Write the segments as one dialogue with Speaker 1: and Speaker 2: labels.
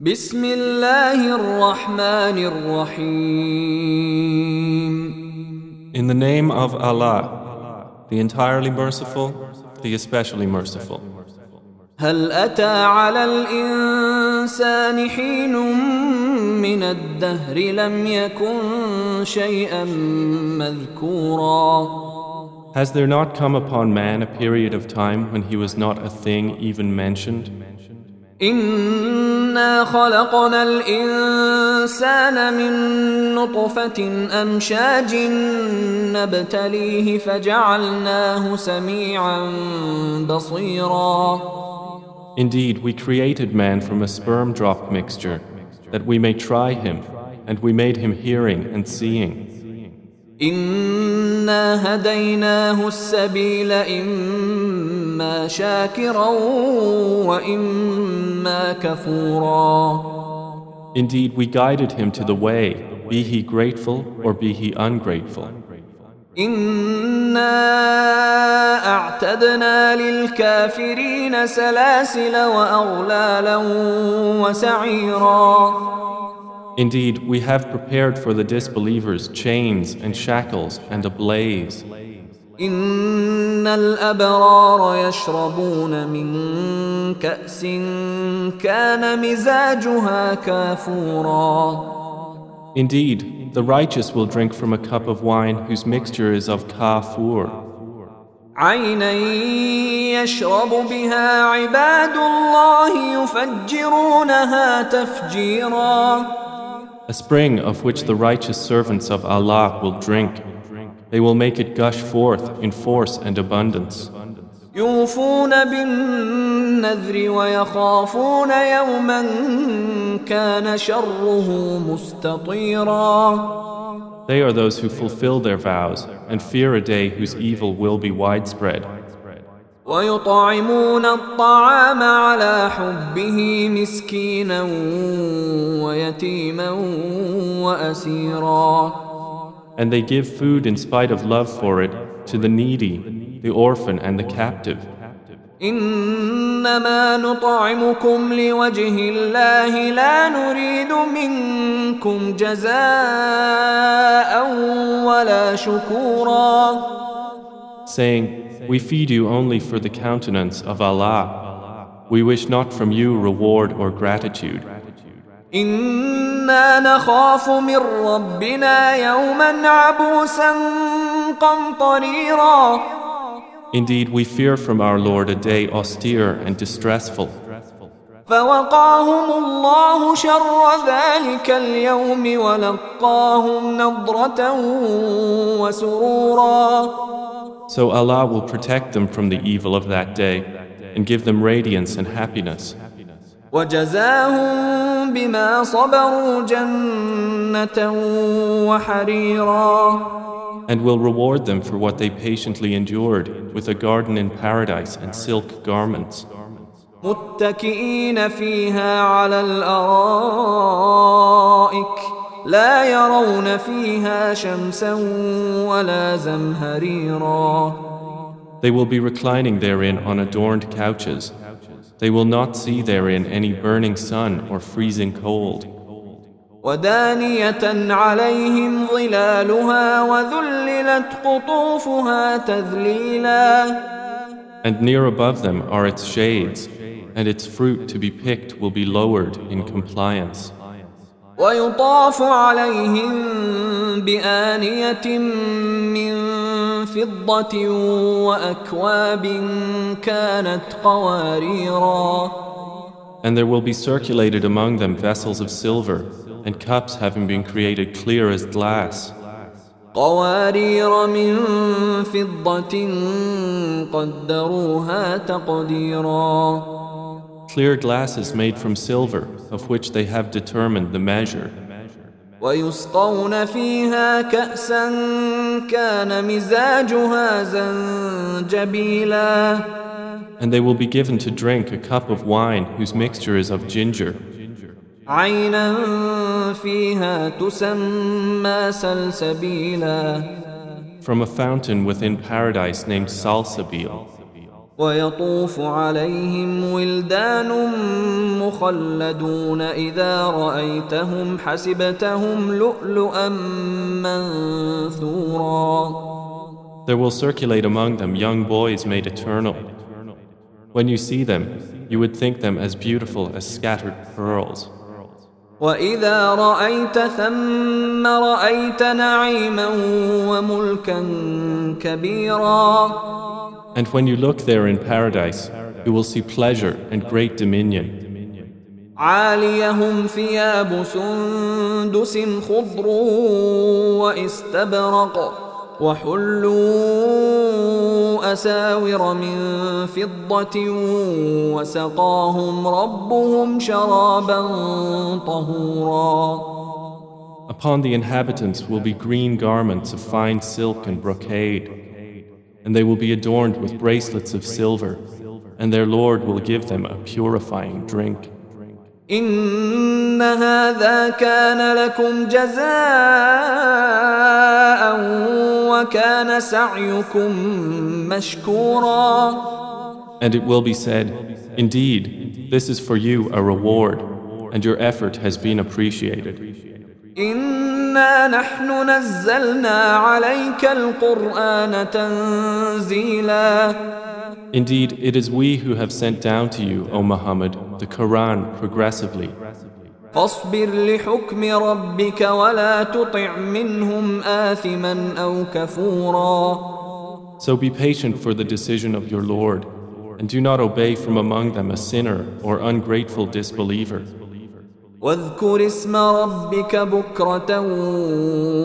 Speaker 1: بسم الله الرحمن الرحيم
Speaker 2: In the name of Allah, the entirely merciful, the especially merciful.
Speaker 1: هل أتى على الإنسان حين من الدهر لم يكن شيئا مذكورا
Speaker 2: Has there not come upon man a period of time when he was not a thing even mentioned?
Speaker 1: إنا خلقنا الإنسان من نطفة أمشاج نبتليه فجعلناه سميعا بصيرا
Speaker 2: Indeed, we created man from a sperm drop mixture, that we may try him, and we made him hearing and seeing.
Speaker 1: إنا هديناه السبيل إما شاكرا وإما كفورا
Speaker 2: Indeed, we guided him to the way, be he grateful or be he ungrateful.
Speaker 1: إنا أعتدنا للكافرين سلاسل وأغلالا وسعيرا
Speaker 2: Indeed, we have prepared for the disbelievers chains and shackles and a blaze.
Speaker 1: إن الأبرار يشربون من كأس كان مزاجها كافورا
Speaker 2: Indeed, the righteous will drink from a cup of wine whose mixture is of kafur,
Speaker 1: عينا يشرب بها عباد الله يفجرونها تفجيرا
Speaker 2: a spring of which the righteous servants of Allah will drink. They will make it gush forth in force and abundance.
Speaker 1: يوفون بالنذر ويخافون يوما كان شره مستطيرا
Speaker 2: They are those who fulfill their vows and fear a day whose evil will be widespread.
Speaker 1: ويطعمون الطعام على حبه مسكينا ويتيما وأسيرا
Speaker 2: And they give food in spite of love for it to the needy, the orphan, and the captive.
Speaker 1: إنما نطعمكم لوجه الله لا نريد منكم جزاء ولا شكورا
Speaker 2: saying, We feed you only for the countenance of Allah. We wish not from you reward or gratitude.
Speaker 1: انا نخاف من ربنا يوما عبوسا قمطريرا
Speaker 2: Indeed, we fear from our Lord a day austere and distressful.
Speaker 1: فوقاهم الله شر ذلك اليوم ولقاهم نضرة وسرورا
Speaker 2: So Allah will protect them from the evil of that day and give them radiance and happiness.
Speaker 1: وجزاهم بما صبروا جنة وحريرا
Speaker 2: And will reward them for what they patiently endured with a garden in paradise and silk garments.
Speaker 1: متكئين فيها على الارائك لا يرون فيها شمسا ولا زمهريرا
Speaker 2: They will be reclining therein on adorned couches. They will not see therein any burning sun or freezing cold.
Speaker 1: ودانية عليهم ظلالها وذللت قطوفها تذليلا
Speaker 2: And near above them are its shades, and its fruit to be picked will be lowered in compliance.
Speaker 1: ويطاف عليهم بآنية من فضة وأكواب كانت قواريرا
Speaker 2: And there will be circulated among them vessels of silver, and cups having been created clear as glass,
Speaker 1: قوارير من فضة قدروها تقديرا
Speaker 2: clear glasses made from silver, of which they have determined the measure.
Speaker 1: ويسقون فيها كأسا كان مزاجها زنجبيلا
Speaker 2: And they will be given to drink a cup of wine whose mixture is of ginger,
Speaker 1: عينا فيها تسمى سلسبيلا
Speaker 2: from a fountain within paradise named Salsabil.
Speaker 1: ويطوف عليهم ولدان مخلدون اذا رايتهم حسبتهم لؤلؤا منثورا
Speaker 2: There will circulate among them young boys made eternal. When you see them, you would think them as beautiful as scattered pearls.
Speaker 1: واذا رايت ثم رايت نعيما وملكا كبيرا
Speaker 2: And when you look there in paradise, you will see pleasure and great dominion.
Speaker 1: عاليهم ثياب سندس خضر واستبرق وحلوا اساور من فضه وسقاهم ربهم شرابا طهورا
Speaker 2: Upon the inhabitants will be green garments of fine silk and brocade, and they will be adorned with bracelets of silver, and their Lord will give them a purifying drink.
Speaker 1: إن هذا كان لكم جزاء وكان سعيكم مشكورا
Speaker 2: And it will be said, Indeed, this is for you a reward, and your effort has been appreciated.
Speaker 1: إنا نحن نزلنا عليك القرآن تنزيلا
Speaker 2: Indeed, it is we who have sent down to you, O Muhammad, the Quran progressively.
Speaker 1: فاصبر لحكم ربك ولا تطع منهم آثما أو كفورا
Speaker 2: So be patient for the decision of your Lord, and do not obey from among them a sinner or ungrateful disbeliever.
Speaker 1: واذكر اسم ربك بكرة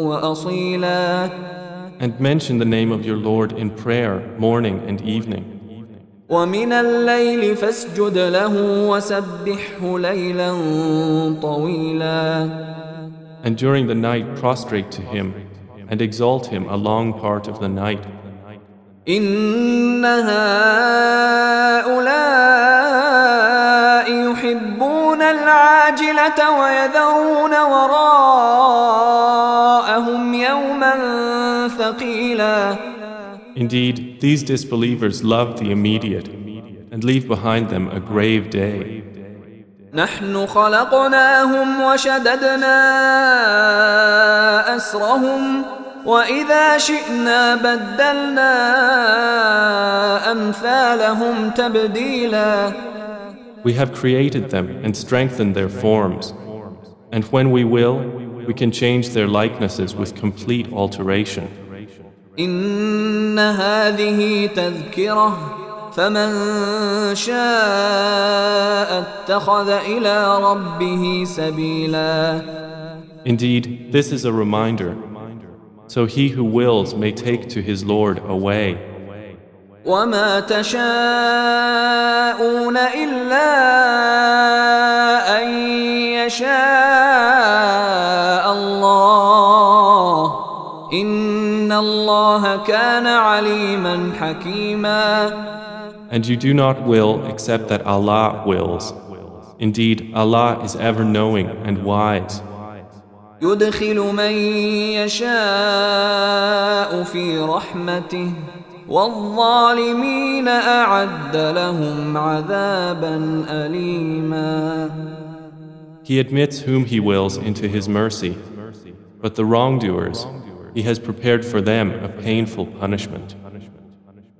Speaker 1: وأصيلا
Speaker 2: And mention the name of your Lord in prayer morning and evening.
Speaker 1: ومن الليل فاسجد له وسبحه ليلا طويلا
Speaker 2: And during the night prostrate to him and exalt him a long part of the night.
Speaker 1: إن هؤلاء يحبون العاجلة ويذرون وراءهم يوما ثقيلا
Speaker 2: Indeed, these disbelievers love the immediate and leave behind them a grave day.
Speaker 1: نحن خلقناهم وشددنا أسرهم وإذا شئنا بدلنا أمثالهم تبديلا
Speaker 2: We have created them and strengthened their forms. And when we will, we can change their likenesses with complete alteration.
Speaker 1: إن هذه تذكرة فمن شاء اتخذ إلى ربه سبيلا
Speaker 2: Indeed, this is a reminder. So he who wills may take to his Lord a way.
Speaker 1: وما تشاءون إلا أن يشاء الله إن الله كان عليما حكيما
Speaker 2: And you do not will except that Allah wills. Indeed, Allah is ever knowing and wise.
Speaker 1: يدخل من يشاء في رحمته والظالمين أعد لهم عذابا أليما
Speaker 2: He admits whom He wills into His mercy, but the wrongdoers, He has prepared for them a painful punishment.